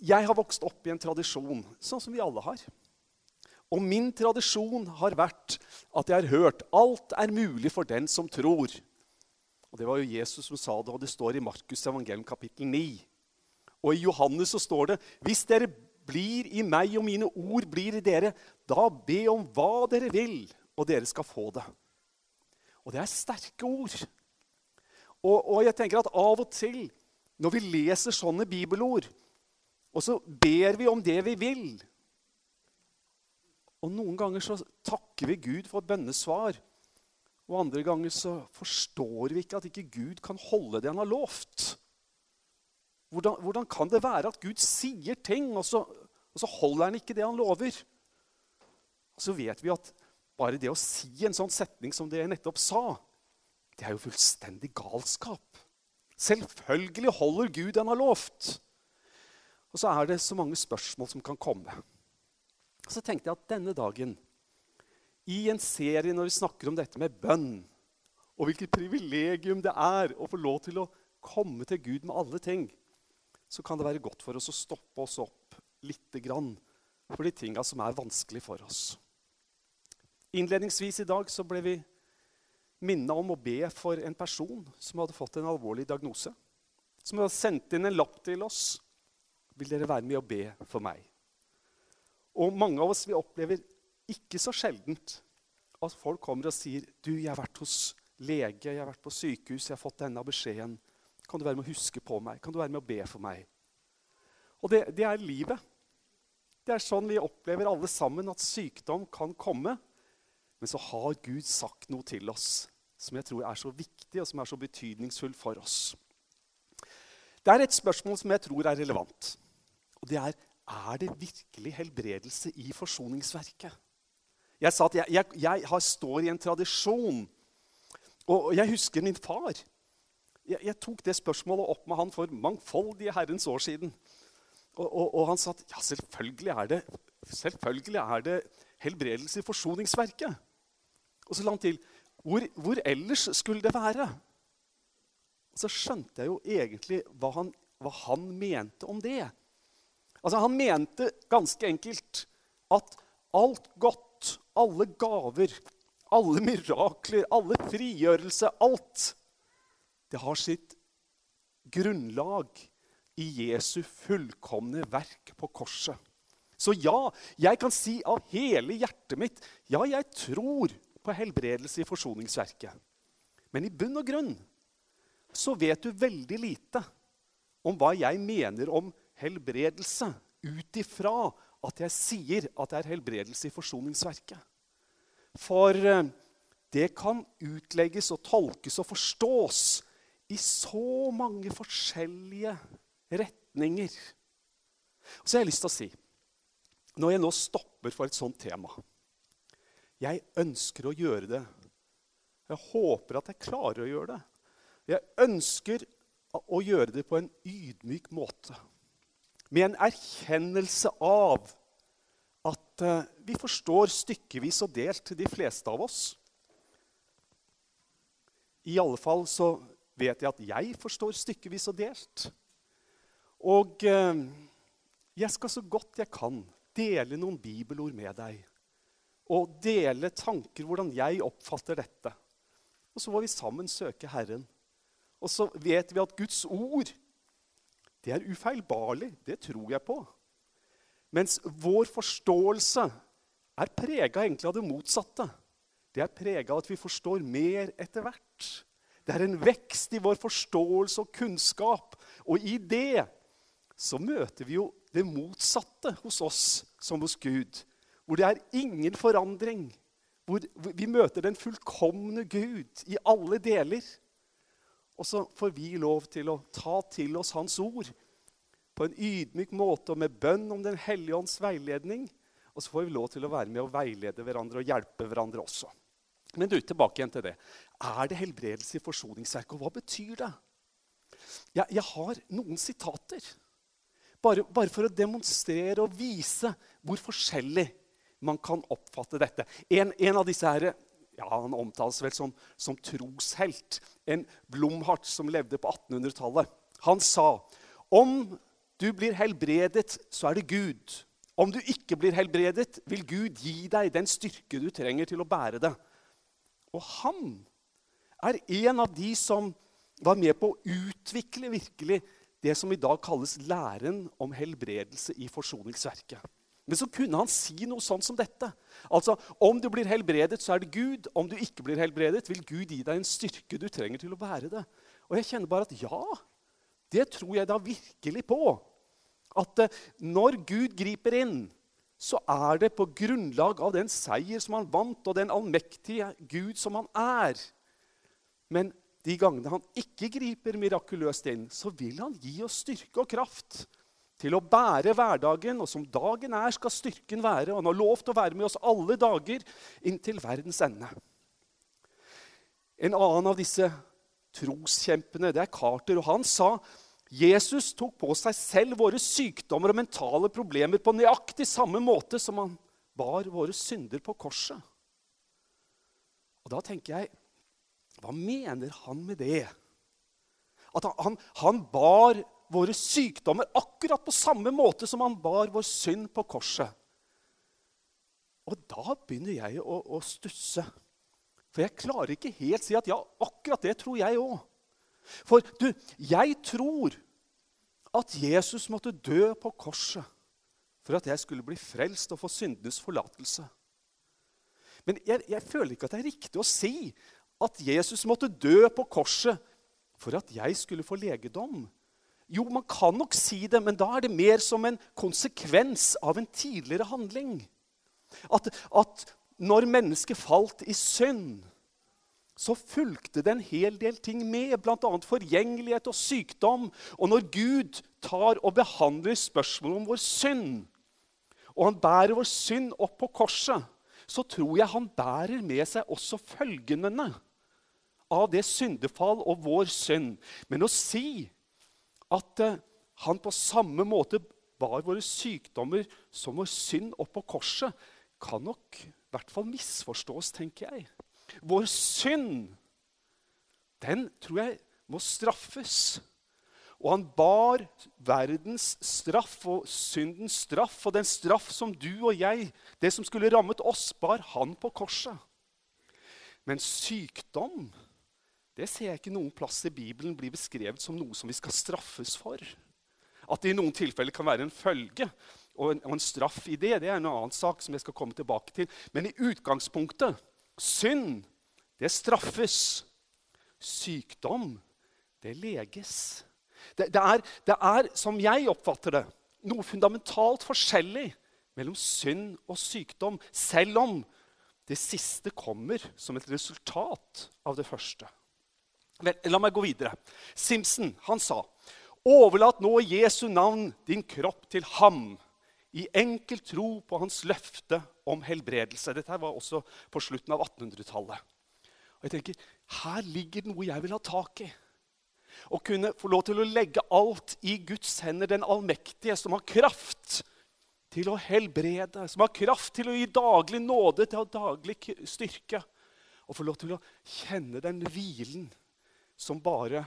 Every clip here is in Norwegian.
jeg har vokst opp i en tradisjon, sånn som vi alle har. Og min tradisjon har vært at jeg har hørt alt er mulig for den som tror. Og Det var jo Jesus som sa det, og det står i Markus evangelium kapittel 9. Og i Johannes så står det hvis dere blir i meg og mine ord blir i dere, da be om hva dere vil, og dere skal få det. Og det er sterke ord. Og, og jeg tenker at av og til når vi leser sånne bibelord, og så ber vi om det vi vil Og noen ganger så takker vi Gud for bønnesvar. Og andre ganger så forstår vi ikke at ikke Gud kan holde det han har lovt. Hvordan, hvordan kan det være at Gud sier ting, og så, og så holder han ikke det han lover? Og så vet vi at bare det å si en sånn setning som det jeg nettopp sa, det er jo fullstendig galskap. Selvfølgelig holder Gud det han har lovt. Og så er det så mange spørsmål som kan komme. Og Så tenkte jeg at denne dagen, i en serie når vi snakker om dette med bønn, og hvilket privilegium det er å få lov til å komme til Gud med alle ting, så kan det være godt for oss å stoppe oss opp lite grann for de tinga som er vanskelig for oss. Innledningsvis i dag så ble vi minna om å be for en person som hadde fått en alvorlig diagnose. Som hadde sendt inn en lapp til oss. Vil dere være med og be for meg? Og mange av oss vi opplever ikke så sjeldent at folk kommer og sier du, jeg har vært hos lege, jeg har vært på sykehus, jeg har fått denne beskjeden. Kan du være med å huske på meg? Kan du være med å be for meg? Og det, det er livet. Det er sånn vi opplever alle sammen, at sykdom kan komme. Men så har Gud sagt noe til oss som jeg tror er så viktig og som er så betydningsfull for oss. Det er et spørsmål som jeg tror er relevant. Og det er er det virkelig helbredelse i forsoningsverket. Jeg sa at jeg, jeg, jeg har, står i en tradisjon. Og jeg husker min far. Jeg, jeg, tok det spørsmålet opp med han for mangfoldige herrens år siden. Og, og, og han sa at ja, selvfølgelig er, det, selvfølgelig er det helbredelse i forsoningsverket. Og så la han til hvor, hvor, ellers skulle det være? Og så skjønte jeg jo egentlig hva han, hva han mente om det. Altså, Han mente ganske enkelt at alt godt, alle gaver, alle mirakler, alle frigjørelse, alt Det har sitt grunnlag i Jesu fullkomne verk på korset. Så ja, jeg kan si av hele hjertet mitt ja, jeg tror på helbredelse i forsoningsverket. Men i bunn og grunn så vet du veldig lite om hva jeg mener om helbredelse ut ifra at jeg sier at det er helbredelse i forsoningsverket. For eh, det kan utlegges og tolkes og forstås i så mange forskjellige retninger. Så så har jeg lyst til å si, når jeg nå stopper for et sånt tema jeg ønsker å gjøre det. Jeg håper at jeg klarer å gjøre det. Jeg ønsker å gjøre det på en ydmyk måte. Med en erkjennelse av at eh, vi forstår stykkevis og delt, de fleste av oss. I alle fall så vet jeg at jeg forstår stykkevis og delt. Og eh, jeg skal så godt jeg kan dele noen bibelord med deg og dele tanker, hvordan jeg oppfatter dette. Og så må vi sammen søke Herren. Og så vet vi at Guds ord det er ufeilbarlig. Det tror jeg på. Mens vår forståelse er prega av det motsatte. Det er prega av at vi forstår mer etter hvert. Det er en vekst i vår forståelse og kunnskap. Og i det så møter vi jo det motsatte hos oss som hos Gud hvor det er ingen forandring. Hvor vi møter den fullkomne Gud i alle deler. Og så får vi lov til å ta til oss Hans ord på en ydmyk måte og med bønn om Den hellige ånds veiledning. Og så får vi lov til å være med og veilede hverandre og hjelpe hverandre også. Men du, tilbake igjen til det. Er det helbredelse i forsoningsverket? Og hva betyr det? Jeg, jeg har noen sitater. Bare, bare, for å demonstrere og vise hvor forskjellig man kan oppfatte dette. En, en av disse her, ja, Han omtales vel som, som troshelt. En Blomhart som levde på 1800-tallet. Han sa om du blir helbredet, så er det Gud. Om du ikke blir helbredet, vil Gud gi deg den styrke du trenger til å bære det. Og han er en av de som var med på å utvikle virkelig det som i dag kalles læren om helbredelse i forsoningsverket. Men så kunne han si noe sånn som dette. Altså, Om du blir helbredet, så er det Gud. Om du ikke blir helbredet, vil Gud gi deg en styrke du trenger til å bære det. Og jeg kjenner bare at ja, det tror jeg da virkelig på. At eh, når Gud griper inn, så er det på grunnlag av den seier som han vant, og den allmektige Gud som han er. Men de gangene han ikke griper mirakuløst inn, så vil han gi oss styrke og kraft til å bære hverdagen. Og som dagen er, skal styrken være. Og han har lov til å være med oss alle dager inntil verdens ende. En annen av disse troskjempene det er Carter, og han sa Jesus tok på seg selv våre sykdommer og mentale problemer på nøyaktig samme måte som han bar våre synder på korset. Og da tenker jeg Hva mener han med det? At han, han, han bar våre sykdommer akkurat på samme måte som han bar vår synd på korset. Og da begynner jeg å, å stusse. For jeg klarer ikke helt si at ja, akkurat det tror jeg òg. For du, jeg tror at Jesus måtte dø på korset for at jeg skulle bli frelst og få syndenes forlatelse. Men jeg, jeg føler ikke at det er riktig å si at Jesus måtte dø på korset for at jeg skulle få legedom. Jo, man kan nok si det, men da er det mer som en konsekvens av en tidligere handling. At, at når mennesket falt i synd, så fulgte det en hel del ting med, bl.a. forgjengelighet og sykdom. Og når Gud tar og behandler spørsmålet om vår synd, og han bærer vår synd opp på korset, så tror jeg han bærer med seg også følgene av det syndefall og vår synd. Men å si at eh, han på samme måte bar våre sykdommer som vår synd opp på korset, kan nok i hvert fall misforstås, tenker jeg. Vår synd, den tror jeg må straffes. Og han bar verdens straff og syndens straff. Og den straff som du og jeg, det som skulle rammet oss, bar han på korset. Men sykdom det ser jeg ikke noen plass i Bibelen blir beskrevet som noe som vi skal straffes for. At det i noen tilfeller kan være en følge og en, og en straff i det, det er en annen sak som jeg skal komme tilbake til. Men i utgangspunktet synd, det straffes. Sykdom, det leges. Det, det, er, det er, som jeg oppfatter det, noe fundamentalt forskjellig mellom synd og sykdom, selv om det siste kommer som et resultat av det første. Vel, la meg gå videre. Simpson han sa Overlat nå i Jesu navn din kropp til ham, i enkel tro på hans løfte om helbredelse. Dette var også på slutten av 1800-tallet. Og jeg tenker, Her ligger noe jeg vil ha tak i. Å kunne få lov til å legge alt i Guds hender, den allmektige, som har kraft til å helbrede, som har kraft til å gi daglig nåde til å ha daglig styrke. Og få lov til å kjenne den hvilen som bare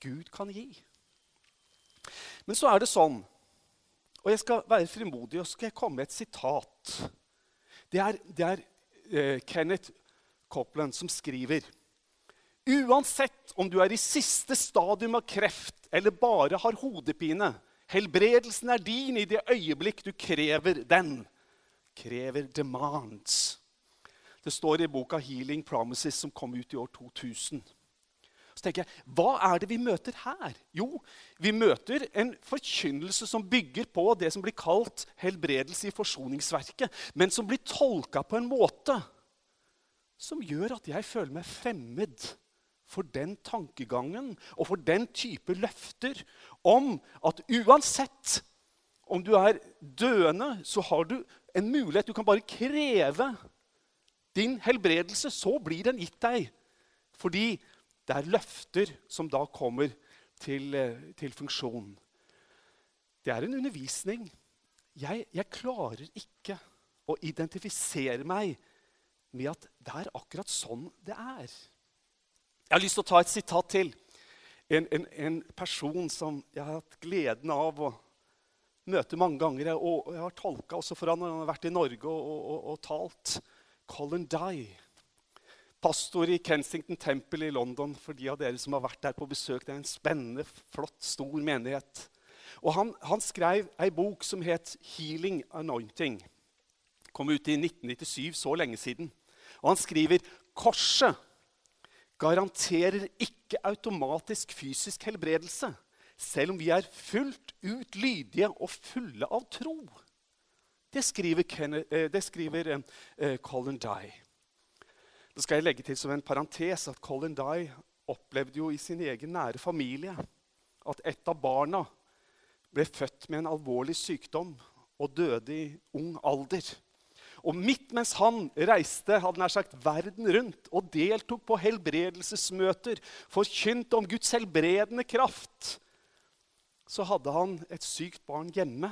Gud kan gi. Men så er det sånn, og jeg skal være frimodig og skal komme med et sitat. Det er, det er eh, Kenneth Copeland som skriver Uansett om du er i siste stadium av kreft eller bare har hodepine, helbredelsen er din i det øyeblikk du krever den. Krever demands. Det står i boka 'Healing Promises', som kom ut i år 2000. Så tenker jeg, Hva er det vi møter her? Jo, vi møter en forkynnelse som bygger på det som blir kalt helbredelse i forsoningsverket, men som blir tolka på en måte som gjør at jeg føler meg fremmed for den tankegangen og for den type løfter om at uansett om du er døende, så har du en mulighet. Du kan bare kreve din helbredelse, så blir den gitt deg. Fordi det er løfter som da kommer til, eh, til funksjon. Det er en undervisning. Jeg, jeg, klarer ikke å identifisere meg med at det er akkurat sånn det er. Jeg har lyst til å ta et sitat til. en, en, en, person som jeg har hatt gleden av å møte mange ganger. Og jeg har tolka også for han, han har vært i Norge og, og, og, og talt. Colin Dye. Pastor i Kensington Temple i London, for de av dere som har vært der på besøk. Det er en spennende, flott, stor menighet. Og han, han skrev ei bok som het 'Healing Anointing'. Kom ut i 1997, så lenge siden. Og han skriver korset garanterer ikke automatisk fysisk helbredelse, selv om vi er fullt ut lydige og fulle av tro. Det skriver, Kenneth, eh, det skriver uh, Colin Dye. Da skal jeg legge til som en parentes at Colin Dye opplevde jo i sin egen nære familie at et av barna ble født med en alvorlig sykdom og døde i ung alder. Og midt mens han reiste hadde nær sagt verden rundt og deltok på helbredelsesmøter, forkynte om Guds helbredende kraft, så hadde han et sykt barn hjemme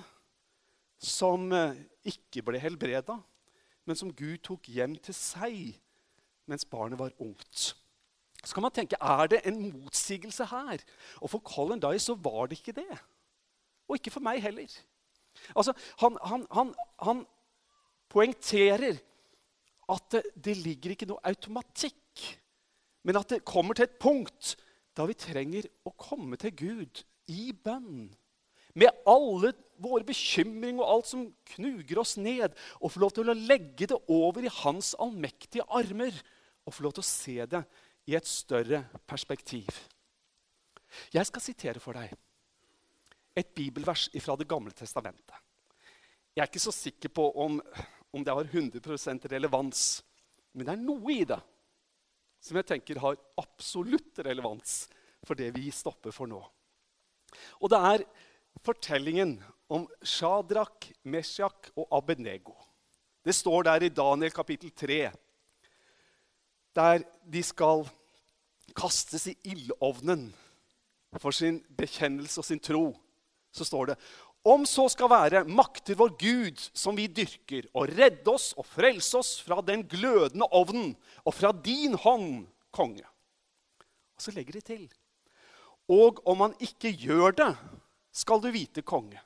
som eh, ikke ble helbreda, men som Gud tok hjem til seg mens barnet var ungt. Så kan man tenke, Er det en motsigelse her? Og For Colin Dye så var det ikke det. Og ikke for meg heller. Altså, han, han, han, han poengterer at det, det ligger ikke noe automatikk, men at det kommer til et punkt da vi trenger å komme til Gud i bønn. Med alle våre bekymringer og alt som knuger oss ned. Og få lov til å legge det over i hans allmektige armer. Og få lov til å se det i et større perspektiv. Jeg skal sitere for deg et bibelvers fra Det gamle testamentet. Jeg er ikke så sikker på om om det har 100% relevans. Men det er noe i det som jeg tenker har absolutt relevans for det vi stopper for nå. Og det er fortellingen om Shadrach, Meshach og Abednego. Det står der i Daniel kapittel 3, der de skal kastes i ildovnen for sin bekjennelse og sin tro. Så står det om så skal være, makter vår Gud, som vi dyrker, å redde oss og frelse oss fra den glødende ovnen og fra din hånd, konge. Og så legger de til. Og om han ikke gjør det, skal du vite, konge,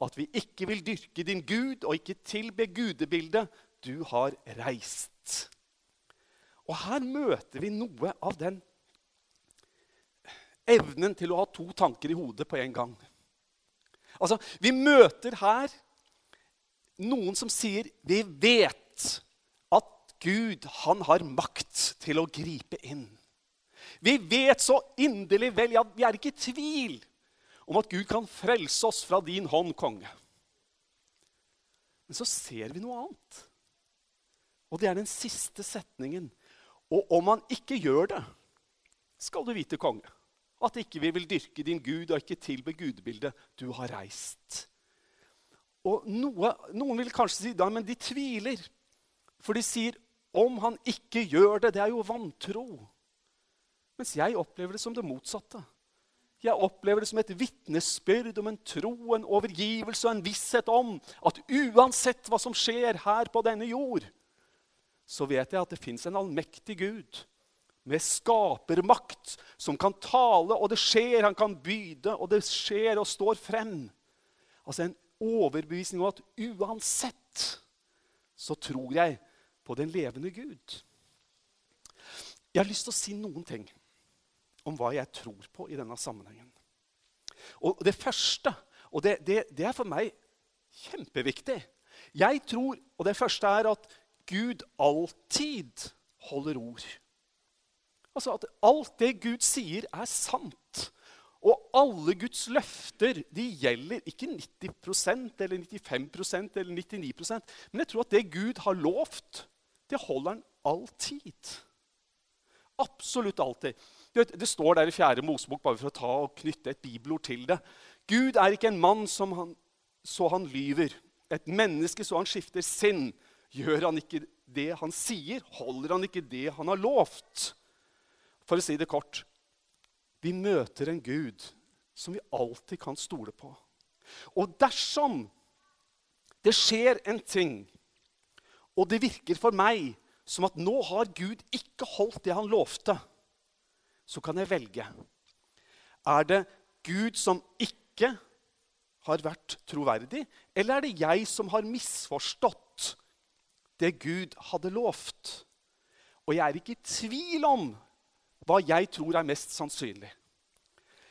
at vi ikke vil dyrke din Gud og ikke tilbe gudebildet du har reist. Og her møter vi noe av den evnen til å ha to tanker i hodet på en gang. Altså, Vi møter her noen som sier vi vet at Gud han har makt til å gripe inn. Vi vet så inderlig vel, ja, vi er ikke i tvil om at Gud kan frelse oss fra din hånd, konge. Men så ser vi noe annet. Og det er den siste setningen. Og om han ikke gjør det, skal du vite, konge at ikke vi vil dyrke din Gud og ikke tilbe gudebildet du har reist. Og noe, Noen vil kanskje si da, men de tviler. For de sier om han ikke gjør det, det er jo vantro. Mens jeg opplever det som det motsatte. Jeg opplever det som et vitnesbyrd om en tro, en overgivelse og en visshet om at uansett hva som skjer her på denne jord, så vet jeg at det fins en allmektig Gud med skapermakt, som kan tale, og det skjer. Han kan byde, og det skjer og står frem. Altså en overbevisning om at uansett så tror jeg på den levende Gud. Jeg har lyst til å si noen ting om hva jeg tror på i denne sammenhengen. Og Det første, og det, det, det er for meg kjempeviktig Jeg tror, og det første er at Gud alltid holder ord. Altså at alt det Gud sier, er sant. Og alle Guds løfter de gjelder ikke 90% eller 95% eller 99% Men jeg tror at det Gud har lovt, det holder han alltid. Absolutt alltid. Det, står der i Fjerde Mosebok, bare for å ta og knytte et bibelord til det. Gud er ikke en mann han, så han lyver. Et menneske så han skifter sinn. Gjør han ikke det han sier, holder han ikke det han har lovt. For å si det kort vi møter en Gud som vi alltid kan stole på. Og dersom det skjer en ting, og det virker for meg som at nå har Gud ikke holdt det han lovte, så kan jeg velge. Er det Gud som ikke har vært troverdig, eller er det jeg som har misforstått det Gud hadde lovt? Og jeg er ikke i tvil om hva jeg tror er mest sannsynlig.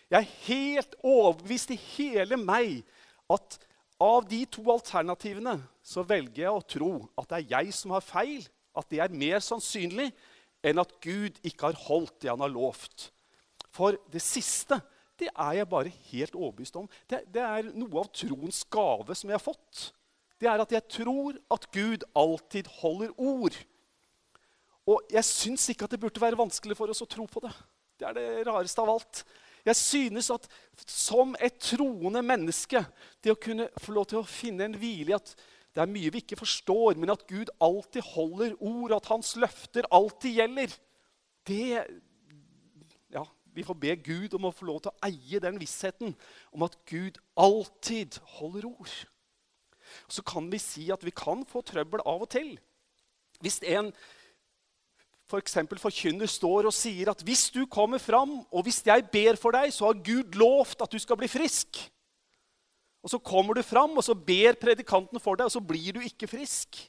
Jeg er helt overbevist i hele meg at av de to alternativene så velger jeg å tro at det er jeg som har feil, at det er mer sannsynlig enn at Gud ikke har holdt det han har lovt. For det siste det er jeg bare helt overbevist om. Det, det er noe av troens gave som jeg har fått. Det er at jeg tror at Gud alltid holder ord. Og jeg syns ikke at det burde være vanskelig for oss å tro på det. Det er det rareste av alt. Jeg synes at som et troende menneske Det å kunne få lov til å finne en hvile i at det er mye vi ikke forstår, men at Gud alltid holder ord, at hans løfter alltid gjelder Det Ja, vi får be Gud om å få lov til å eie den vissheten om at Gud alltid holder ord. Så kan vi si at vi kan få trøbbel av og til. Hvis en f.eks. For forkynner står og sier at hvis du kommer fram, og hvis jeg ber for deg, så har Gud lovt at du skal bli frisk. Og så kommer du fram, og så ber predikanten for deg, og så blir du ikke frisk.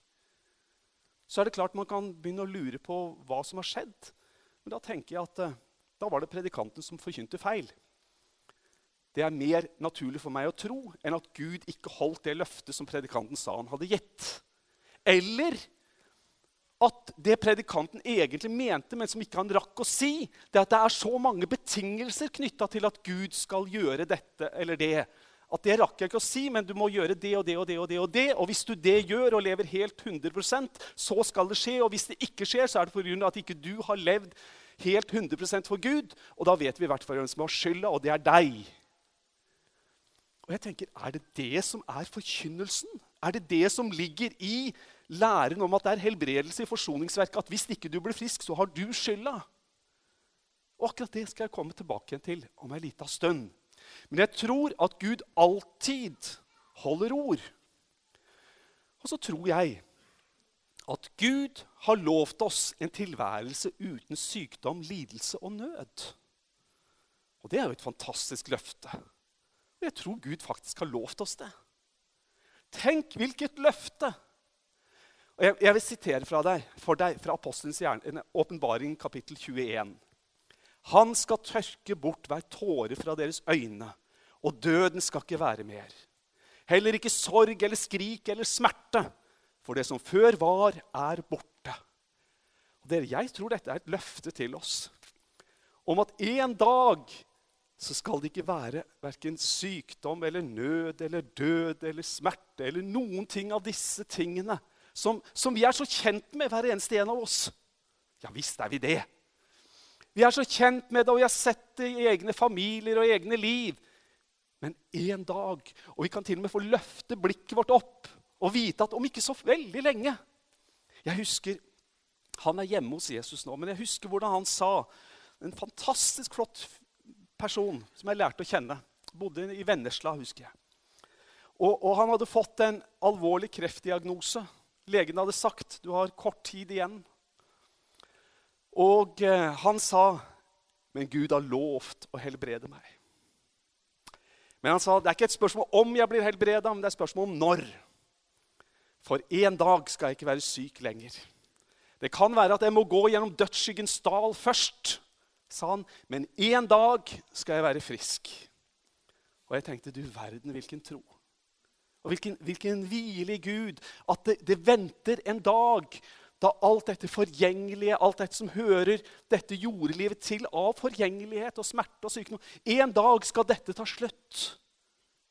Så er det klart man kan begynne å lure på hva som har skjedd. Men da tenker jeg at eh, da var det predikanten som forkynte feil. Det er mer naturlig for meg å tro enn at Gud ikke holdt det løftet som predikanten sa han hadde gitt. Eller at det predikanten egentlig mente, men som ikke han rakk å si, det er at det er så mange betingelser knytta til at Gud skal gjøre dette eller det. At det rakk jeg ikke å si, men du må gjøre det og det og det. Og det og det. Og hvis du det gjør og lever helt 100% så skal det skje. Og hvis det ikke skjer, så er det pga. at ikke du har levd helt 100% for Gud. Og da vet vi i hvert fall hvem som har skylda, og det er deg. Og jeg tenker, Er det det som er forkynnelsen? Er det det som ligger i læren om at det er helbredelse i forsoningsverket? At hvis ikke du blir frisk, så har du skylda? Og akkurat det skal jeg komme tilbake til om ei lita stund. Men jeg tror at Gud alltid holder ord. Og så tror jeg at Gud har lovt oss en tilværelse uten sykdom, lidelse og nød. Og det er jo et fantastisk løfte. Jeg tror Gud faktisk har lovt oss det. Tenk hvilket løfte! Og jeg, jeg vil sitere fra deg, for deg fra Apostelens åpenbaring, kapittel 21. Han skal tørke bort hver tåre fra deres øyne, og døden skal ikke være mer. Heller ikke sorg eller skrik eller smerte, for det som før var, er borte. Og dere, Jeg tror dette er et løfte til oss om at en dag så skal det ikke være verken sykdom eller nød eller død eller smerte eller noen ting av disse tingene som, som, vi er så kjent med, hver eneste en av oss. Ja visst er vi det. Vi er så kjent med det, og vi har sett det i egne familier og egne liv. Men en dag Og vi kan til og med få løfte blikket vårt opp og vite at om ikke så veldig lenge Jeg husker Han er hjemme hos Jesus nå, men jeg husker hvordan han sa En fantastisk flott person som jeg lærte å kjenne. Bodde i Vennesla, husker jeg. Og, og, han hadde fått en alvorlig kreftdiagnose. Legen hadde sagt du har kort tid igjen. Og eh, han sa, 'Men Gud har lovt å helbrede meg.' Men han sa det er ikke et spørsmål om jeg blir helbreda, men det er et spørsmål om når. For en dag skal jeg ikke være syk lenger. Det kan være at jeg må gå gjennom dødsskyggens dal først sa han, men en dag skal jeg være frisk. Og jeg tenkte, du verden, hvilken tro. Og hvilken, hvilken hvile i Gud. At det, det, venter en dag da alt dette forgjengelige, alt dette som hører dette jordelivet til av forgjengelighet og smerte og sykdom En dag skal dette ta slutt.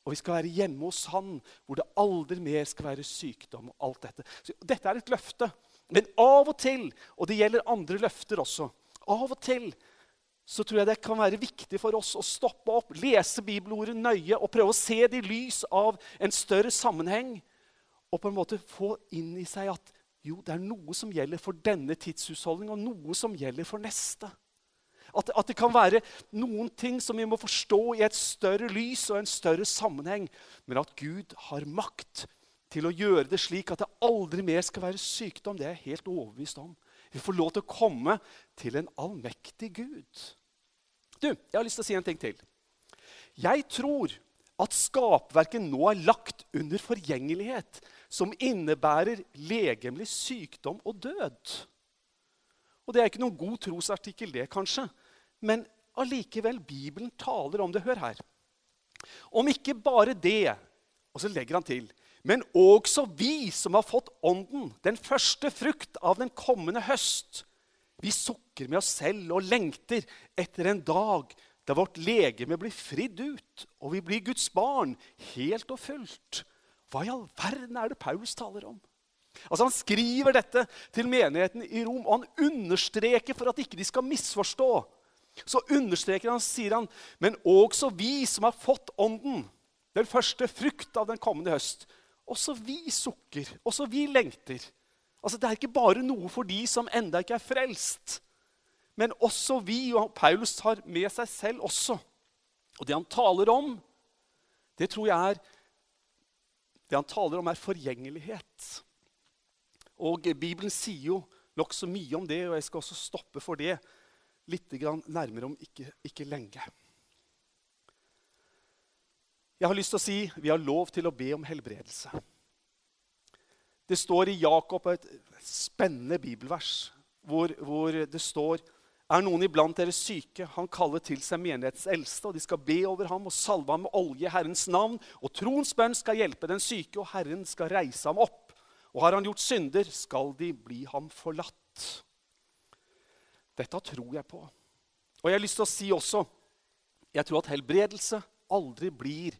Og vi skal være hjemme hos Han, hvor det aldri mer skal være sykdom. og alt Dette Så Dette er et løfte. Men av og til, og det gjelder andre løfter også Av og til så tror jeg det kan være viktig for oss å stoppe opp, lese bibelordet nøye og prøve å se det i lys av en større sammenheng. Og på en måte få inn i seg at jo, det er noe som gjelder for denne tidshusholdning, og noe som gjelder for neste. At, at, det kan være noen ting som vi må forstå i et større lys og en større sammenheng. Men at Gud har makt til å gjøre det slik at det aldri mer skal være sykdom, det er jeg helt overbevist om. Vi får lov til å komme til en allmektig Gud. Du, jeg har lyst til å si en ting til. Jeg tror at skapverket nå er lagt under forgjengelighet, som innebærer legemlig sykdom og død. Og Det er ikke noen god trosartikkel, det, kanskje. Men allikevel, Bibelen taler om det. Hør her. Om ikke bare det, og så legger han til men også vi som har fått Ånden, den første frukt av den kommende høst. Vi sukker med oss selv og lengter etter en dag da vårt legeme blir fridd ut, og vi blir Guds barn helt og fullt. Hva i all verden er det Paulus taler om? Altså Han skriver dette til menigheten i Rom, og han understreker for at ikke de skal misforstå. Så understreker han, sier han, men også vi som har fått Ånden, den første frukt av den kommende høst, også vi sukker, også vi lengter. Altså Det er ikke bare noe for de som enda ikke er frelst. Men også vi, og Paulus tar med seg selv også. Og det han taler om, det tror jeg er Det han taler om, er forgjengelighet. Og Bibelen sier jo nokså mye om det, og jeg skal også stoppe for det litt nærmere om ikke, ikke lenge. Jeg har lyst til å si vi har lov til å be om helbredelse. Det står i Jakob et spennende bibelvers hvor, hvor det står er noen iblant dere syke, han kaller til seg menighetens eldste, og de skal be over ham og salve ham med olje i Herrens navn. Og troens bønn skal hjelpe den syke, og Herren skal reise ham opp. Og har han gjort synder, skal de bli ham forlatt. Dette tror jeg på. Og jeg har lyst til å si også jeg tror at helbredelse aldri blir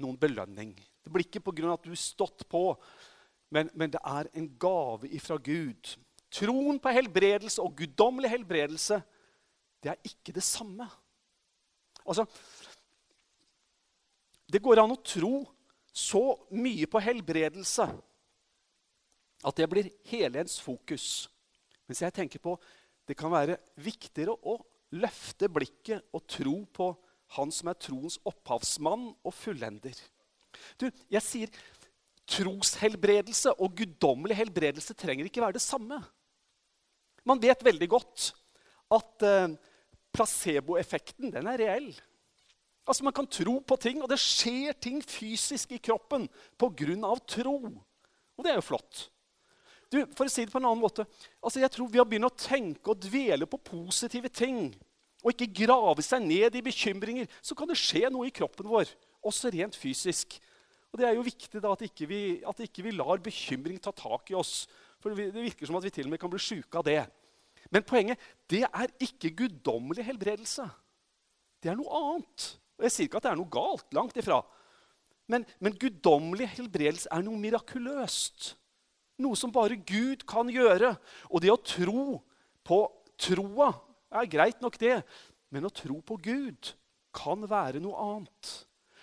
noen belønning. Det blir ikke pga. at du stått på, men, men det er en gave ifra Gud Troen på helbredelse og guddommelig helbredelse, det er ikke det samme. Altså, Det går an å tro så mye på helbredelse at det blir hele ens fokus. Mens jeg tenker på det kan være viktigere å løfte blikket og tro på han som er troens opphavsmann og fullender. Du, jeg sier Troshelbredelse og guddommelig helbredelse trenger ikke være det samme. Man vet veldig godt at eh, placeboeffekten den er reell. Altså Man kan tro på ting, og det skjer ting fysisk i kroppen pga. tro. Og det er jo flott. Du, for å si det på en annen måte, altså jeg tror Vi har begynt å tenke og dvele på positive ting og ikke grave seg ned i bekymringer. Så kan det skje noe i kroppen vår, også rent fysisk. Og Det er jo viktig da at ikke vi at ikke vi lar bekymring ta tak i oss. For det virker som at vi til og med kan bli sjuke av det. Men poenget det er ikke guddommelig helbredelse. Det er noe annet. Og Jeg sier ikke at det er noe galt. Langt ifra. Men, men guddommelig helbredelse er noe mirakuløst. Noe som bare Gud kan gjøre. Og det å tro på troa er greit nok, det. Men å tro på Gud kan være noe annet.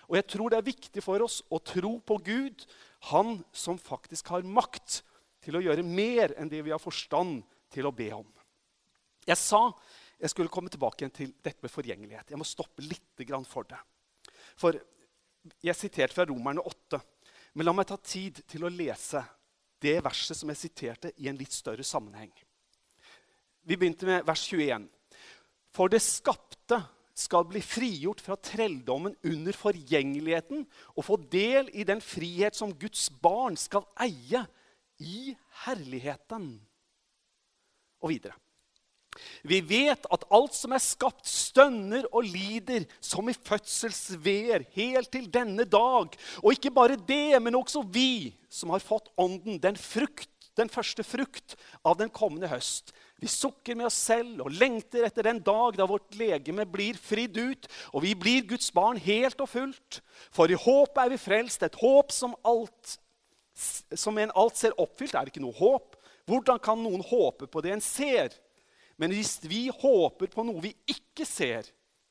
Og jeg tror det er viktig for oss å tro på Gud, han som faktisk har makt til å gjøre mer enn det vi har forstand til å be om. Jeg sa jeg skulle komme tilbake til dette med forgjengelighet. Jeg må stoppe litt for det. For Jeg siterte fra Romerne 8. Men la meg ta tid til å lese det verset som jeg siterte, i en litt større sammenheng. Vi begynte med vers 21. For det skapte skal bli frigjort fra trelldommen under forgjengeligheten og få del i den frihet som Guds barn skal eie i herligheten. Og videre. Vi vet at alt som er skapt, stønner og lider som i fødselsveer helt til denne dag. Og ikke bare det, men også vi som har fått Ånden, den, frukt, den første frukt av den kommende høst. Vi sukker med oss selv og lengter etter den dag da vårt legeme blir fridd ut, og vi blir Guds barn helt og fullt. For i håp er vi frelst, et håp som alt som en alt ser oppfylt, er det ikke noe håp. Hvordan kan noen håpe på det en ser? Men hvis vi håper på noe vi ikke ser,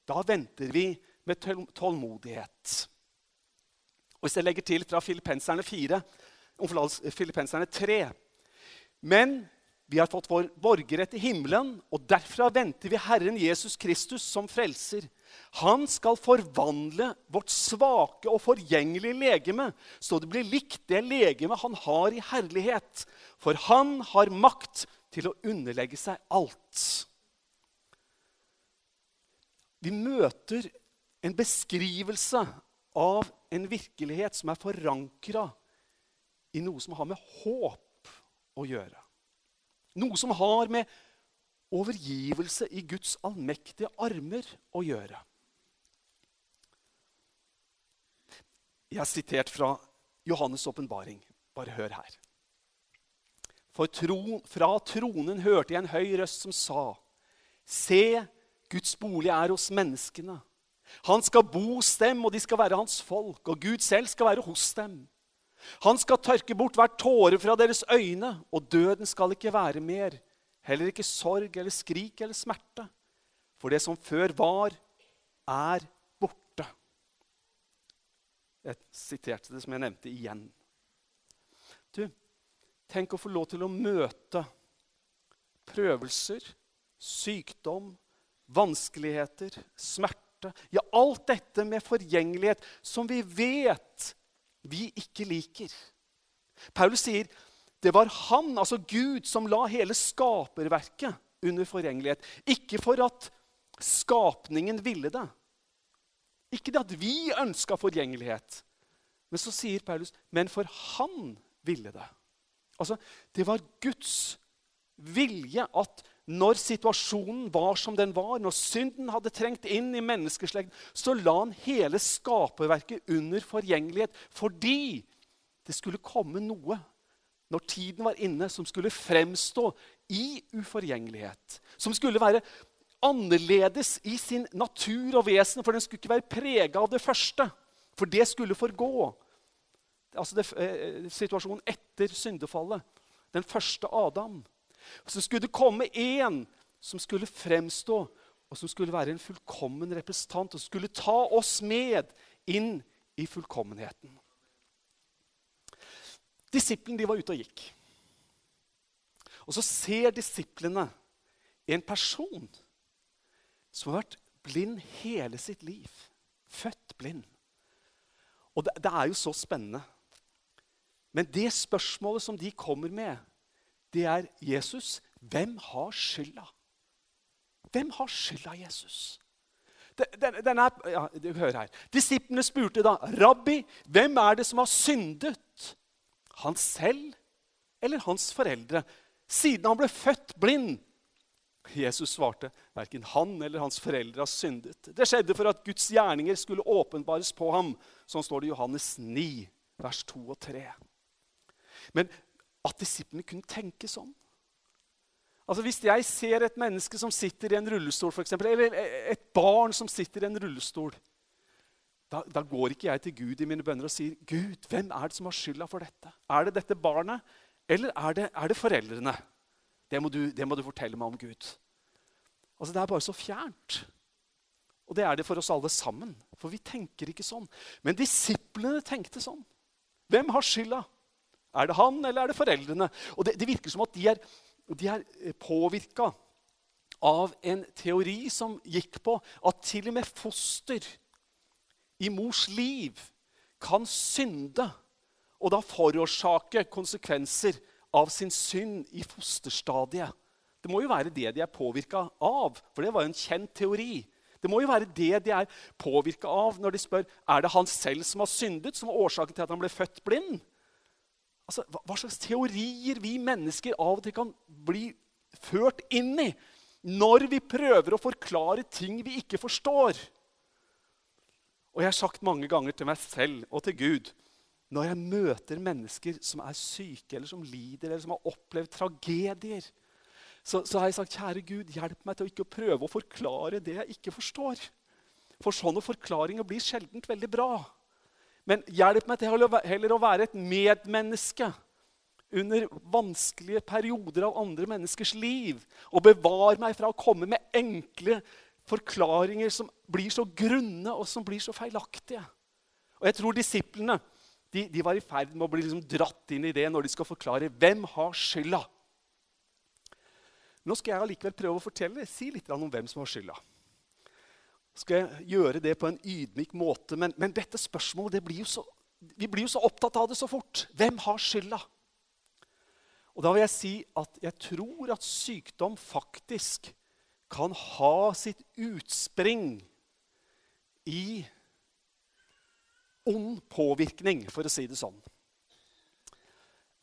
da venter vi med tålmodighet. Og Hvis jeg legger til fra Filippenserne 4, Filippenserne 3 Men vi har fått vår borgerrett i himmelen, og derfra venter vi Herren Jesus Kristus som frelser. Han skal forvandle vårt svake og forgjengelige legeme, så det blir likt det legeme han har i herlighet. For han har makt til å underlegge seg alt. Vi møter en beskrivelse av en virkelighet som er forankra i noe som har med håp å gjøre. Noe som har med overgivelse i Guds allmektige armer å gjøre. Jeg har sitert fra Johannes' åpenbaring. Bare hør her. For tro, fra tronen hørte jeg en høy røst som sa:" Se, Guds bolig er hos menneskene. Han skal bo hos dem, og de skal være hans folk, og Gud selv skal være hos dem. Han skal tørke bort hver tåre fra deres øyne, og døden skal ikke være mer. Heller ikke sorg eller skrik eller smerte. For det som før var, er borte. Jeg siterte det som jeg nevnte, igjen. Du, tenk å få lov til å møte prøvelser, sykdom, vanskeligheter, smerte. Ja, alt dette med forgjengelighet som vi vet vi ikke liker. Paulus sier det var han, altså Gud, som la hele skaperverket under forgjengelighet. Ikke for at skapningen ville det. Ikke det at vi ønska forgjengelighet. Men så sier Paulus men for han ville det. Altså, Det var Guds vilje at når situasjonen var som den var, når synden hadde trengt inn i menneskeslekten, så la han hele skaperverket under forgjengelighet fordi det skulle komme noe når tiden var inne, som skulle fremstå i uforgjengelighet. Som skulle være annerledes i sin natur og vesen, for den skulle ikke være prega av det første. For det skulle forgå. Altså det, eh, situasjonen etter syndefallet. Den første Adam. Så skulle det komme en som skulle fremstå, og som skulle være en fullkommen representant, og skulle ta oss med inn i fullkommenheten. Disiplene de var ute og gikk. Og så ser disiplene en person som har vært blind hele sitt liv. Født blind. Og det, det er jo så spennende. Men det spørsmålet som de kommer med, det er Jesus, hvem har skylda? Hvem har skylda, Jesus? Den, den er, ja, hør her. Disiplene spurte da, 'Rabbi, hvem er det som har syndet?' Han selv eller hans foreldre, siden han ble født blind? Jesus svarte, verken han eller hans foreldre har syndet. Det skjedde for at Guds gjerninger skulle åpenbares på ham. Sånn står det i Johannes 9, vers 2 og 3. Men at disiplene kunne tenke sånn Altså Hvis jeg ser et menneske som sitter i en rullestol, for eksempel, eller et barn som sitter i en rullestol da, da, går ikke jeg til Gud i mine bønner og sier, 'Gud, hvem er det som har skylda for dette?' Er det dette barnet, eller er det, er det foreldrene? Det må, du, det må, du, fortelle meg om, Gud. Altså, Det er bare så fjernt. Og det er det for oss alle sammen. For vi tenker ikke sånn. Men disiplene tenkte sånn. Hvem har skylda? Er det han, eller er det foreldrene? Og Det, det virker som at de er, de er eh, påvirka av en teori som gikk på at til og med foster i mors liv kan synde og da forårsake konsekvenser av sin synd i fosterstadiet. Det må jo være det de er påvirka av, for det var jo en kjent teori. Det må jo være det de er påvirka av når de spør er det han selv som har syndet, som var årsaken til at han ble født blind. Altså, hva slags teorier vi mennesker av og til kan bli ført inn i når vi prøver å forklare ting vi ikke forstår. Og jeg har sagt mange ganger til meg selv og til Gud når jeg møter mennesker som er syke, eller som lider, eller som har opplevd tragedier, så, så har jeg sagt, kjære Gud, hjelp meg til å ikke prøve å forklare det jeg ikke forstår. For sånne forklaringer blir sjeldent veldig bra. Men hjelp meg til heller å være et medmenneske under vanskelige perioder av andre menneskers liv. Og bevar meg fra å komme med enkle forklaringer som blir så grunne og som blir så feilaktige. Og jeg tror disiplene de, de var i ferd med å bli liksom dratt inn i det når de skal forklare hvem har skylda. Nå skal jeg allikevel prøve å fortelle, si litt om hvem som har skylda. Skal jeg gjøre det på en ydmyk måte, men, men dette spørsmålet det blir så, vi blir jo så opptatt av det så fort. Hvem har skylda? Og da vil jeg si at jeg tror at sykdom faktisk kan ha sitt utspring i ond påvirkning, for å si det sånn.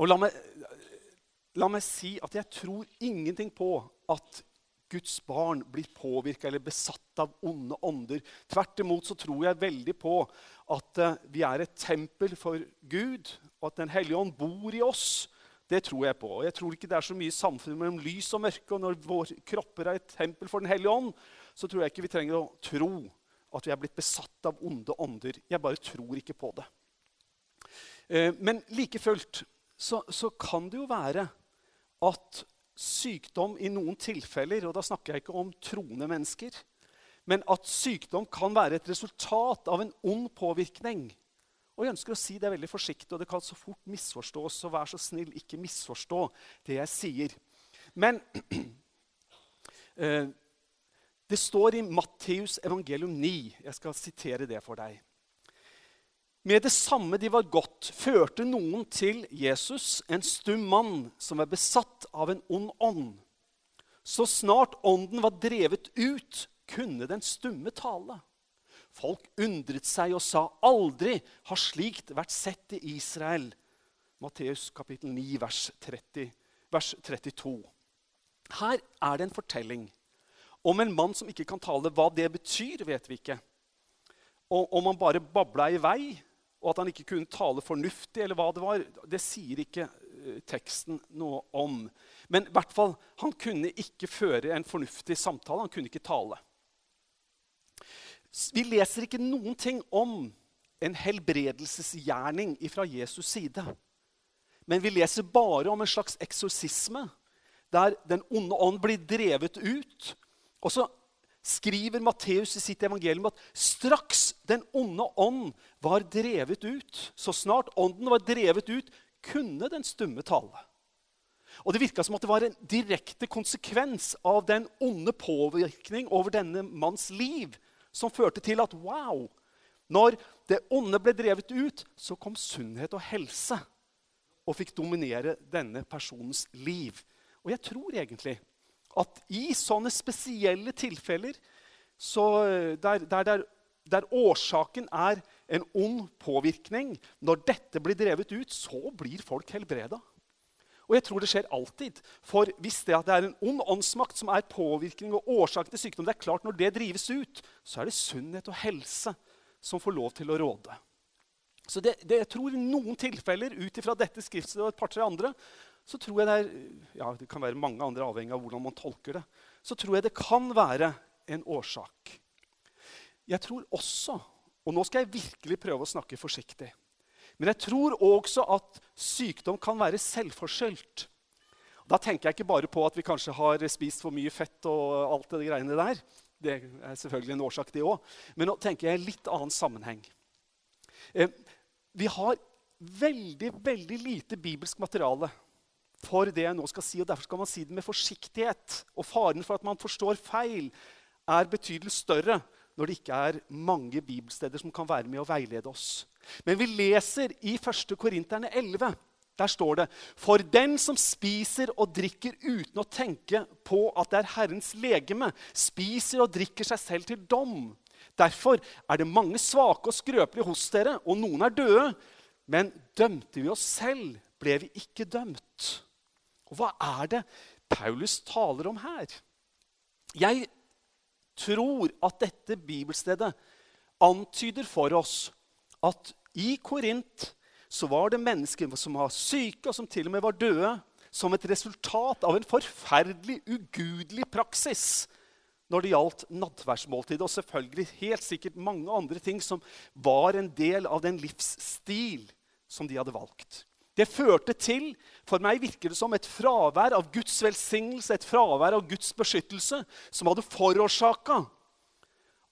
Og la meg, la meg si at jeg tror ingenting på at Guds barn blir påvirka eller besatt av onde ånder. Tvert imot så tror jeg veldig på at uh, vi er et tempel for Gud, og at Den hellige ånd bor i oss. Det tror jeg på. Og jeg tror ikke det er så mye samfunn mellom lys og mørke. Og når våre kropper er et tempel for Den hellige ånd, så tror jeg ikke vi trenger å tro at vi er blitt besatt av onde ånder. Jeg bare tror ikke på det. Uh, men like fullt så, så kan det jo være at sykdom i noen tilfeller, og da snakker jeg ikke om troende mennesker, men at sykdom kan være et resultat av en ond påvirkning. Og jeg ønsker å si det veldig forsiktig, og det kan så fort misforstås, så vær så snill, ikke misforstå det jeg sier. Men eh, det står i Matteus evangelium 9. Jeg skal sitere det for deg. Med det samme de var gått, førte noen til Jesus, en stum mann som var besatt av en ond ånd. Så snart ånden var drevet ut, kunne den stumme tale. Folk undret seg og sa, 'Aldri har slikt vært sett i Israel.' Matteus kapittel 9, vers, 30, vers 32. Her er det en fortelling om en mann som ikke kan tale. Hva det betyr, vet vi ikke. Og om han bare babla i vei, og at han ikke kunne tale fornuftig, eller hva det var, det sier ikke uh, teksten noe om. Men i hvert fall, han kunne ikke føre en fornuftig samtale. Han kunne ikke tale. Vi leser ikke noen ting om en helbredelsesgjerning fra Jesus' side. Men vi leser bare om en slags eksorsisme, der den onde ånd blir drevet ut. Og så skriver Matteus i sitt evangelium at straks den onde ånd var drevet ut, så snart ånden var drevet ut, kunne den stumme tale. Og Det virka som at det var en direkte konsekvens av den onde påvirkning over denne manns liv som førte til at wow, når det onde ble drevet ut, så kom sunnhet og helse og fikk dominere denne personens liv. Og jeg tror egentlig at i sånne spesielle tilfeller så eh, der, der, der, der, årsaken er en ond påvirkning, når dette blir drevet ut, så blir folk helbreda. Og jeg tror det skjer alltid. For hvis det, det er en ond åndsmakt som er påvirkning og årsaken til sykdom, det er klart når det drives ut, så er det sunnhet og helse som får lov til å råde. Så det, det, jeg tror I noen tilfeller ut ifra dette skriftstedet og et par-tre andre så tror jeg det er ja, det kan være mange andre avhengig av hvordan man tolker det, så tror jeg det kan være en årsak. Jeg tror også, og nå skal jeg virkelig prøve å snakke forsiktig Men jeg tror også at sykdom kan være selvforskyldt. Da tenker jeg ikke bare på at vi kanskje har spist for mye fett og alt det greiene der. Det er selvfølgelig en årsak, det òg. Men nå tenker jeg i en litt annen sammenheng. Eh, vi har veldig, veldig lite bibelsk materiale for det jeg nå skal si, og derfor skal man si det med forsiktighet. Og faren for at man forstår feil, er betydelig større når det ikke er mange bibelsteder som kan være med å veilede oss. Men vi leser i 1. Korinterne 11. Der står det For den som spiser og drikker uten å tenke på at det er Herrens legeme, spiser og drikker seg selv til dom. Derfor er det mange svake og skrøpelige hos dere, og noen er døde. Men dømte vi oss selv, ble vi ikke dømt. Og hva er det Paulus taler om her? Jeg tror at dette bibelstedet antyder for oss at i Korint så var det mennesker som var syke, og som til og med var døde, som et resultat av en forferdelig, ugudelig praksis når det gjaldt nattverdsmåltidet, og selvfølgelig helt sikkert mange andre ting som var en del av den livsstil som de hadde valgt. Det førte til For meg virker det som et fravær av Guds velsignelse, et fravær av Guds beskyttelse, som hadde forårsaka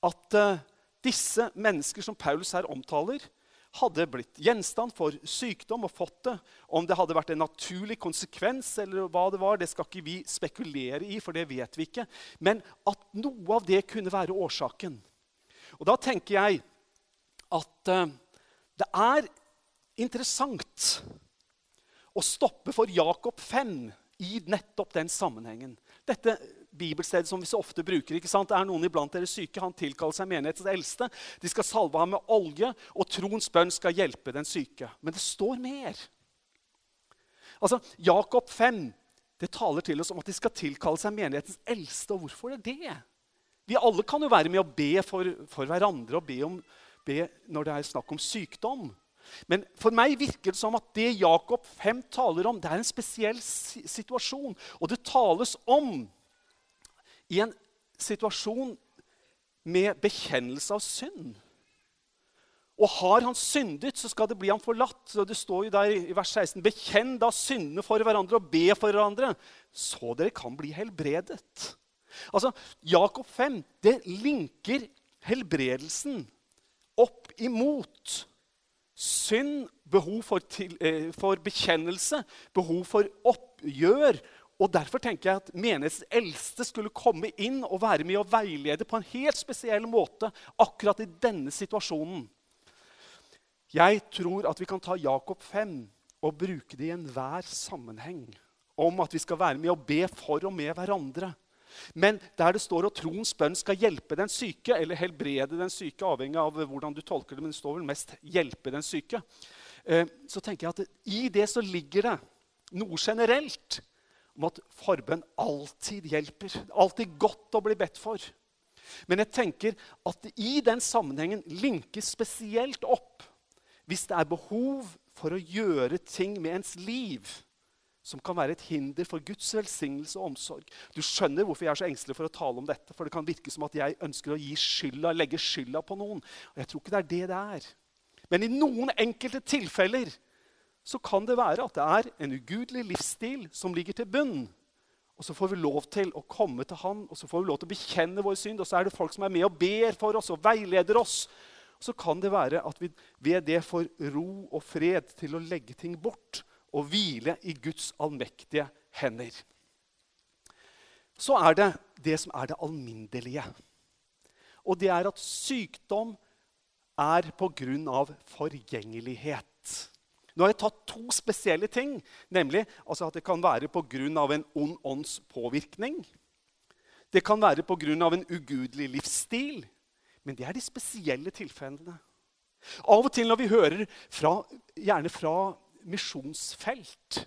at uh, disse mennesker som Paulus her omtaler, hadde blitt gjenstand for sykdom og fått det. Om det hadde vært en naturlig konsekvens, eller hva det var, det skal ikke vi spekulere i, for det vet vi ikke. Men at noe av det kunne være årsaken. Og da tenker jeg at uh, det er interessant å stoppe for Jakob 5 i nettopp den sammenhengen. Dette bibelstedet som vi så ofte bruker. ikke sant? Det er noen iblant dere syke. Han tilkaller seg menighetens eldste. De skal salve ham med olje, og troens bønn skal hjelpe den syke. Men det står mer. Altså, Jakob 5 det taler til oss om at de skal tilkalle seg menighetens eldste. Og hvorfor er det? Vi alle kan jo være med å be for, for hverandre og be, om, be når det er snakk om sykdom. Men for meg virker det som at det Jakob 5 taler om, det er en spesiell situasjon. Og det tales om i en situasjon med bekjennelse av synd. Og har han syndet, så skal det bli ham forlatt. Og det står jo der i vers 16.: Bekjenn da syndene for hverandre og be for hverandre, så dere kan bli helbredet. Altså, Jakob 5 det linker helbredelsen opp imot synd, behov for, til, eh, for, bekjennelse, behov for oppgjør. Og Derfor tenker jeg at menighetens eldste skulle komme inn og være med og veilede på en helt spesiell måte akkurat i denne situasjonen. Jeg tror at vi kan ta Jakob 5 og bruke det i enhver sammenheng. Om at vi skal være med og be for og med hverandre. Men der det står at troens bønn skal hjelpe den syke, eller helbrede den syke, avhengig av hvordan du tolker det, men det står vel mest 'hjelpe den syke', eh, så tenker jeg at i det så ligger det noe generelt om at forbønn alltid hjelper. Alltid godt å bli bedt for. Men jeg tenker at i den sammenhengen linkes spesielt opp hvis det er behov for å gjøre ting med ens liv som kan være et hinder for Guds velsignelse og omsorg. Du skjønner hvorfor jeg er så engstelig for å tale om dette. For det kan virke som at jeg ønsker å gi skylda, legge skylda på noen. Og jeg tror ikke det er det det er. Men i noen enkelte tilfeller så kan det være at det er en ugudelig livsstil som ligger til bunn. Og så får vi lov til å komme til Han og så får vi lov til å bekjenne vår synd. Og så er det folk som er med og ber for oss og veileder oss. Og så kan det være at vi ved det får ro og fred til å legge ting bort og hvile i Guds allmektige hender. Så er det det som er det alminnelige. Og det er at sykdom er på grunn av forgjengelighet. Nå har jeg tatt to spesielle ting, nemlig altså at det kan være pga. en ond ånds påvirkning. Det kan være pga. en ugudelig livsstil. Men det er de spesielle tilfellene. Av og til når vi hører fra, gjerne fra misjonsfelt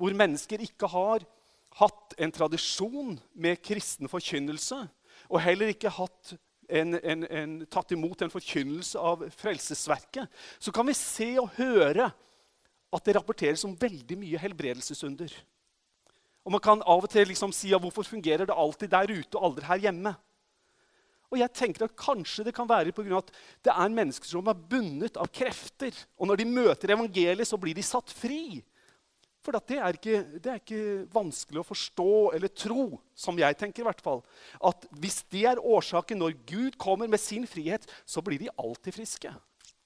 hvor mennesker ikke har hatt en tradisjon med kristen forkynnelse, og heller ikke hatt en, en, en, tatt imot en forkynnelse av frelsesverket, så kan vi se og høre at det rapporteres om veldig mye helbredelsesunder. Og Man kan av og til liksom si ja, hvorfor fungerer det alltid der ute og aldri her hjemme. Og jeg tenker at Kanskje det kan være av at det er mennesker som er bundet av krefter. Og når de møter evangeliet, så blir de satt fri. For det er, ikke, det er, ikke, vanskelig å forstå eller tro, som jeg tenker i hvert fall, at hvis det er årsaken når Gud kommer med sin frihet, så blir de alltid friske.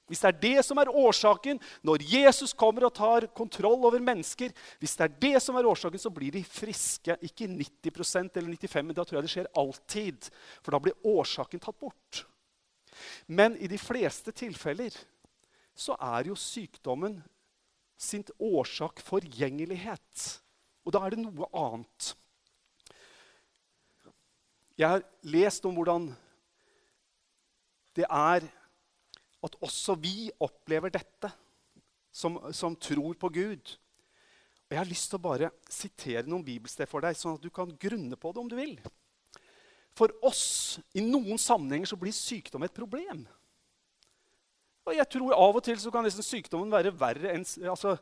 Hvis det er det som er årsaken når Jesus kommer og tar kontroll over mennesker, hvis det er det som er årsaken, så blir de friske. Ikke 90% eller 95 men da tror jeg det skjer alltid. For da blir årsaken tatt bort. Men i de fleste tilfeller så er jo sykdommen sin årsak forgjengelighet. Og da er det noe annet. Jeg har lest om hvordan det er at også vi opplever dette som, som, tror på Gud. Og Jeg har lyst til å bare sitere noen bibelsted for deg, sånn at du kan grunne på det om du vil. For oss, i noen sammenhenger, så blir sykdom et problem. Og jeg tror Av og til så kan nesten sykdommen være verre enn altså,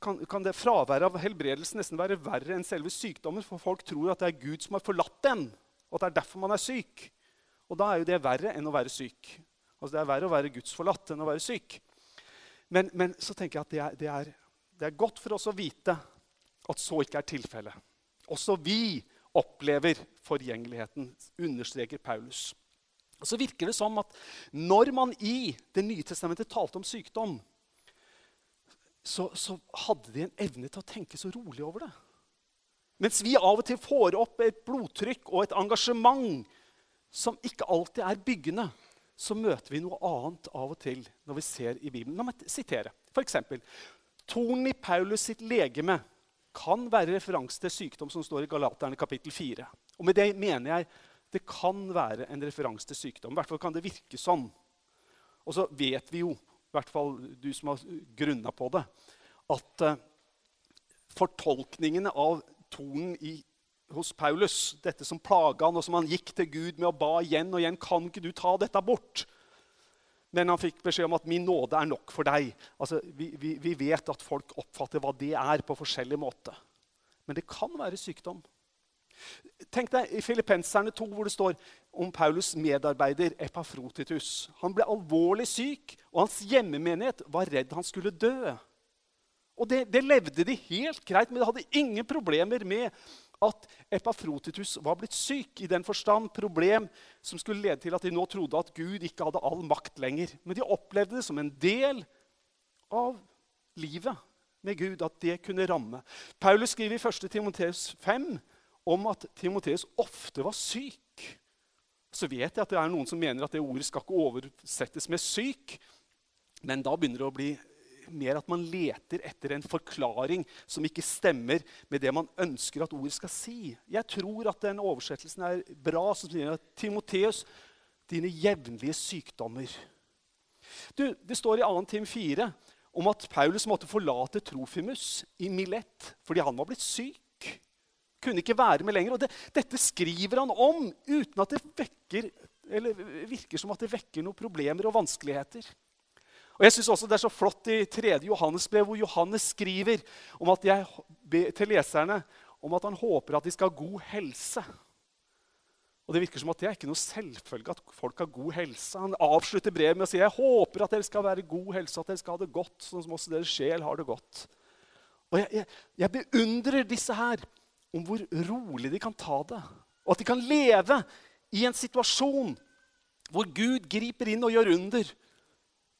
kan, kan det fraværet av helbredelse nesten være verre enn selve sykdommen. For folk tror at det er Gud som har forlatt dem, og at det er derfor man er syk. Og da er jo det verre enn å være syk. Altså, det er verre å være gudsforlatt enn å være syk. Men, men så tenker jeg at det er, det, er, det er, godt for oss å vite at så ikke er tilfellet. Også vi opplever forgjengeligheten, understreker Paulus. Og Så virker det som at når man i Det nye testamentet talte om sykdom, så, så hadde de en evne til å tenke så rolig over det. Mens vi av og til får opp et blodtrykk og et engasjement som ikke alltid er byggende, så møter vi noe annet av og til når vi ser i Bibelen. La meg sitere. F.eks.: Tornen i Paulus sitt legeme kan være referanse til sykdom som står i Galaterne kapittel 4. Og med det mener jeg det kan være en referanse til sykdom. I hvert fall kan det virke sånn. Og så vet vi jo, i hvert fall du som har grunna på det, at uh, fortolkningene av tonen i, hos Paulus, dette som plaga han, og som han gikk til Gud med og ba igjen og igjen Kan ikke du ta dette bort? Men han fikk beskjed om at 'min nåde er nok for deg'. Altså, vi, vi, vi vet at folk oppfatter hva det er, på forskjellig måte. Men det kan være sykdom. Tenk deg i Filippenserne 2, hvor det står om Paulus' medarbeider Epafrotitus. Han ble alvorlig syk, og hans hjemmemenighet var redd han skulle dø. Og det, det levde de helt greit med. De hadde ingen problemer med at Epafrotitus var blitt syk. I den forstand problem som skulle lede til at de nå trodde at Gud ikke hadde all makt lenger. Men de opplevde det som en del av livet med Gud, at det kunne ramme. Paulus skriver i 1. Timoteus 5 om at Timoteus ofte var syk. Så vet jeg at det er noen som mener at det ordet skal ikke oversettes med syk. Men da begynner det å bli mer at man leter etter en forklaring som ikke stemmer med det man ønsker at ordet skal si. Jeg tror at den oversettelsen er bra, som sier at Timoteus, dine jevnlige sykdommer. Du, det står i 2. Tim 4 om at Paulus måtte forlate Trofimus i Milett fordi han var blitt syk. Kunne ikke være med lenger. Og det, dette skriver han om uten at det vekker, virker som at det vekker noen problemer og vanskeligheter. Og jeg synes også Det er så flott i 3. Johannes brev, hvor Johannes skriver om at jeg, til leserne om at han håper at de skal ha god helse. Og Det virker som at det er ikke noe selvfølge at folk har god helse. Han avslutter brevet med å si jeg håper at dere skal være god helse, at dere skal ha det godt, sånn som også deres sjel har det godt. Og jeg, jeg, jeg beundrer disse her om hvor rolig de kan ta det. Og at de kan leve i en situasjon hvor Gud griper inn og gjør under.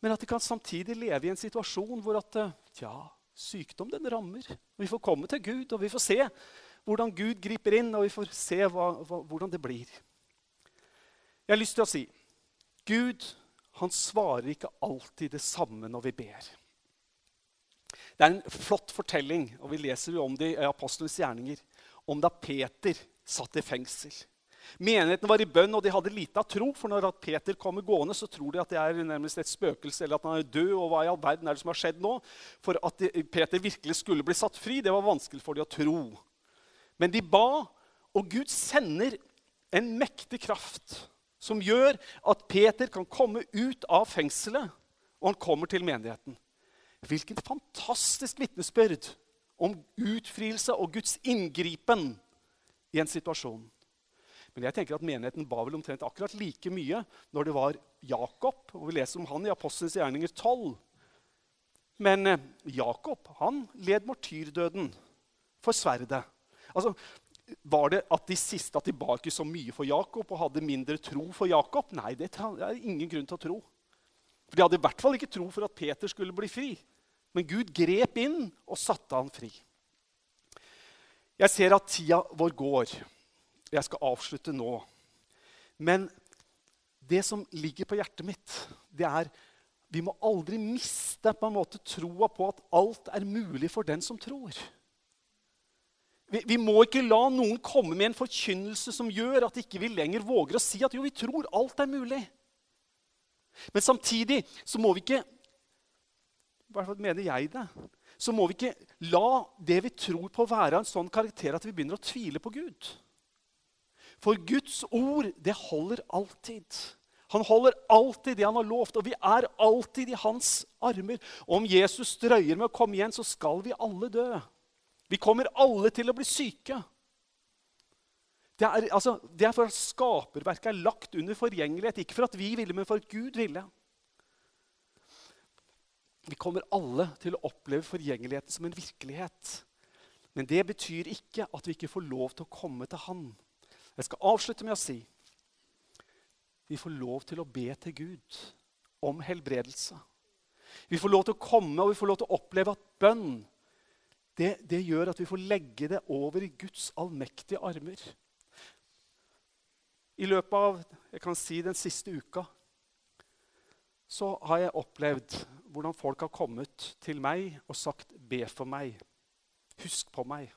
Men at de kan samtidig leve i en situasjon hvor at, eh, ja, sykdom den rammer. Vi får komme til Gud, og vi får se hvordan Gud griper inn, og vi får se hva, hva, hvordan det blir. Jeg har lyst til å si Gud han svarer ikke alltid det samme når vi ber. Det er en flott fortelling, og vi leser jo om det i Apostelens gjerninger, om da Peter satt i fengsel. Menigheten var i bønn, og de hadde lite av tro. For når Peter kommer gående, så tror de at det er nærmest et spøkelse, eller at han er død. og hva i all verden er det som har skjedd nå? For at Peter virkelig skulle bli satt fri, det var vanskelig for dem å tro. Men de ba, og Gud sender en mektig kraft som gjør at Peter kan komme ut av fengselet, og han kommer til menigheten. Hvilket fantastisk vitnesbyrd om utfrielse og Guds inngripen i en situasjon. Men jeg tenker at menigheten ba vel omtrent akkurat like mye når det var Jakob. og Vi leser om han i Apostelens gjerninger 12. Men eh, Jakob han led martyrdøden for sverdet. Altså, Var det at de siste at de ba ikke så mye for Jakob og hadde mindre tro for Jakob? Nei, det er ingen grunn til å tro. For De hadde i hvert fall ikke tro for at Peter skulle bli fri. Men Gud grep inn og satte han fri. Jeg ser at tida vår går. Jeg skal avslutte nå. Men det som ligger på hjertet mitt, det er vi må aldri miste på en måte troa på at alt er mulig for den som tror. Vi, vi, må ikke la noen komme med en forkynnelse som gjør at ikke vi lenger våger å si at jo, vi tror alt er mulig. Men samtidig så må vi ikke I hvert fall mener jeg det. Så må vi ikke la det vi tror på, være en sånn karakter at vi begynner å tvile på Gud. For Guds ord, det holder alltid. Han holder alltid det han har lovt, og vi er alltid i hans armer. Og om Jesus drøyer med å komme igjen, så skal vi alle dø. Vi kommer alle til å bli syke. Det er, altså, det er for at skaperverket er lagt under forgjengelighet. Ikke for at vi ville, men for at Gud ville. Vi kommer alle til å oppleve forgjengeligheten som en virkelighet. Men det betyr ikke at vi ikke får lov til å komme til Han. Jeg skal avslutte med å si vi får lov til å be til Gud om helbredelse. Vi får lov til å komme og vi får lov til å oppleve at bønn det, det gjør at vi får legge det over i Guds allmektige armer. I løpet av jeg kan si, den siste uka så har jeg opplevd hvordan folk har kommet til meg og sagt 'be for meg', 'husk på meg',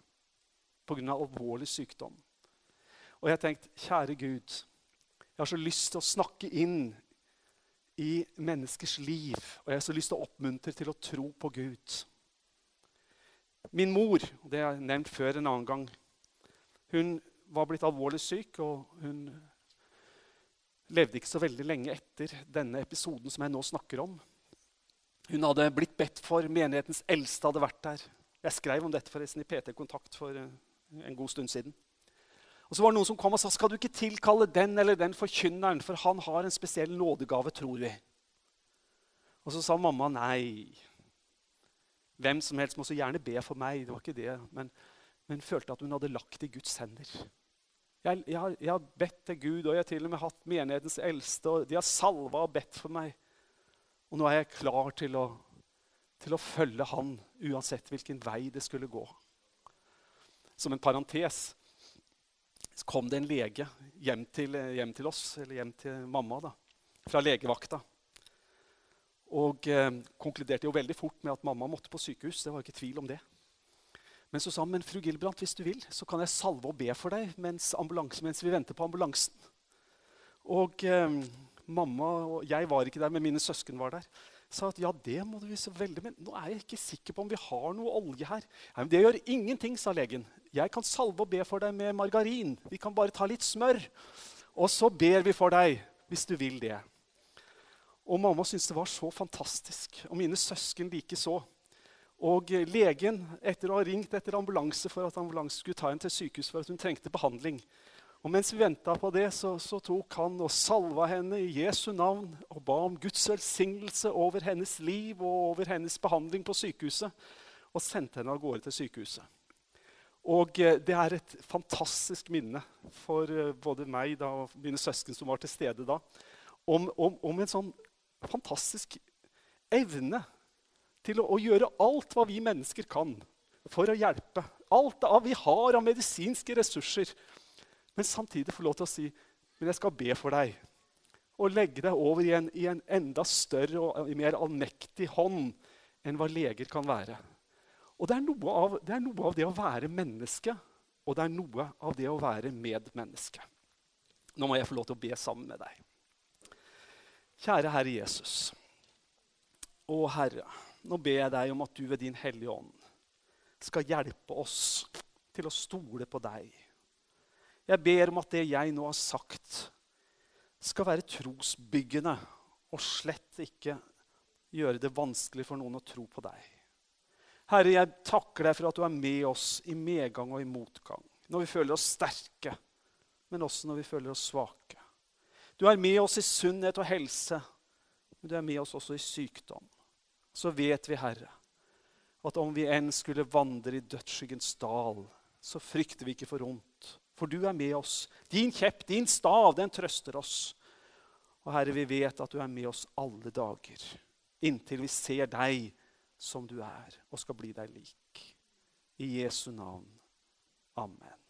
pga. alvorlig sykdom. Og jeg tenkte, kjære Gud, jeg har så lyst til å snakke inn i menneskers liv. Og jeg har så lyst til å oppmuntre til å tro på Gud. Min mor, det har jeg nevnt før en annen gang, hun var blitt alvorlig syk, og hun levde ikke så veldig lenge etter denne episoden som jeg nå snakker om. Hun hadde blitt bedt for, menighetens eldste hadde vært der. Jeg skrev om dette forresten i PT Kontakt for eh, en god stund siden. Og så var det noen som kom og sa skal du ikke tilkalle den eller den forkynneren, for han har en spesiell nådegave, tror vi. Og så sa mamma nei. Hvem som helst må så gjerne be for meg. det var ikke det, Men, men følte at hun hadde lagt det i Guds hender. Jeg, jeg, har, jeg, har, bedt til Gud, og jeg har til og med hatt menighetens eldste. og De har salva og bedt for meg. Og nå er jeg klar til å, til å følge Han, uansett hvilken vei det skulle gå. Som en parentes kom det en lege hjem til, hjem til oss, eller hjem til mamma, da, fra legevakta. Og eh, konkluderte jo veldig fort med at mamma måtte på sykehus. Det var ikke tvil om det. Men så sa han men fru Gilbrandt, hvis du vil, så kan jeg salve og be for deg mens, mens vi venter på ambulansen. Og eh, mamma og jeg var ikke der, men mine søsken var der. Sa at ja, det må du så veldig, men nå er jeg ikke sikker på om vi har noe olje her. Nei, men Det gjør ingenting, sa legen. Jeg kan salve og be for deg med margarin. Vi kan bare ta litt smør. Og så ber vi for deg, hvis du vil det. Og mamma syntes det var så fantastisk. Og mine søsken likeså. Og legen, etter å ha ringt etter ambulanse for at ambulansen skulle ta henne til sykehus for at hun trengte behandling, og mens vi venta på det, så, så, tok han og salva henne i Jesu navn og ba om Guds velsignelse over hennes liv og over hennes behandling på sykehuset. Og sendte henne av gårde til sykehuset. Og eh, det er et fantastisk minne for eh, både meg da, og mine søsken som var til stede da, om, om, om en sånn fantastisk evne til å, å, gjøre alt hva vi mennesker kan for å hjelpe. Alt det vi har av medisinske ressurser. Men samtidig få lov til å si men jeg skal be for deg. Og legge deg over i en, i en enda større og mer allmektig hånd enn hva leger kan være. Og det er, av, det er, noe av, det å være menneske, og det er noe av det å være medmenneske. Nå må jeg få lov til å be sammen med deg. Kjære Herre Jesus. Å Herre, nå ber jeg deg om at du ved din Hellige Ånd skal hjelpe oss til å stole på deg. Jeg ber om at det jeg nå har sagt, skal være trosbyggende og slett ikke gjøre det vanskelig for noen å tro på deg. Herre, jeg takker deg for at du er med oss i medgang og i motgang. Når vi føler oss sterke, men også når vi føler oss svake. Du er med oss i sunnhet og helse, men du er med oss også i sykdom. Så vet vi, Herre, at om vi enn skulle vandre i dødsskyggens dal, så frykter vi ikke for vondt, for du er med oss. Din kjepp, din stav, den trøster oss. Og Herre, vi vet at du er med oss alle dager, inntil vi ser deg som du er, og skal bli deg lik. I Jesu navn. Amen.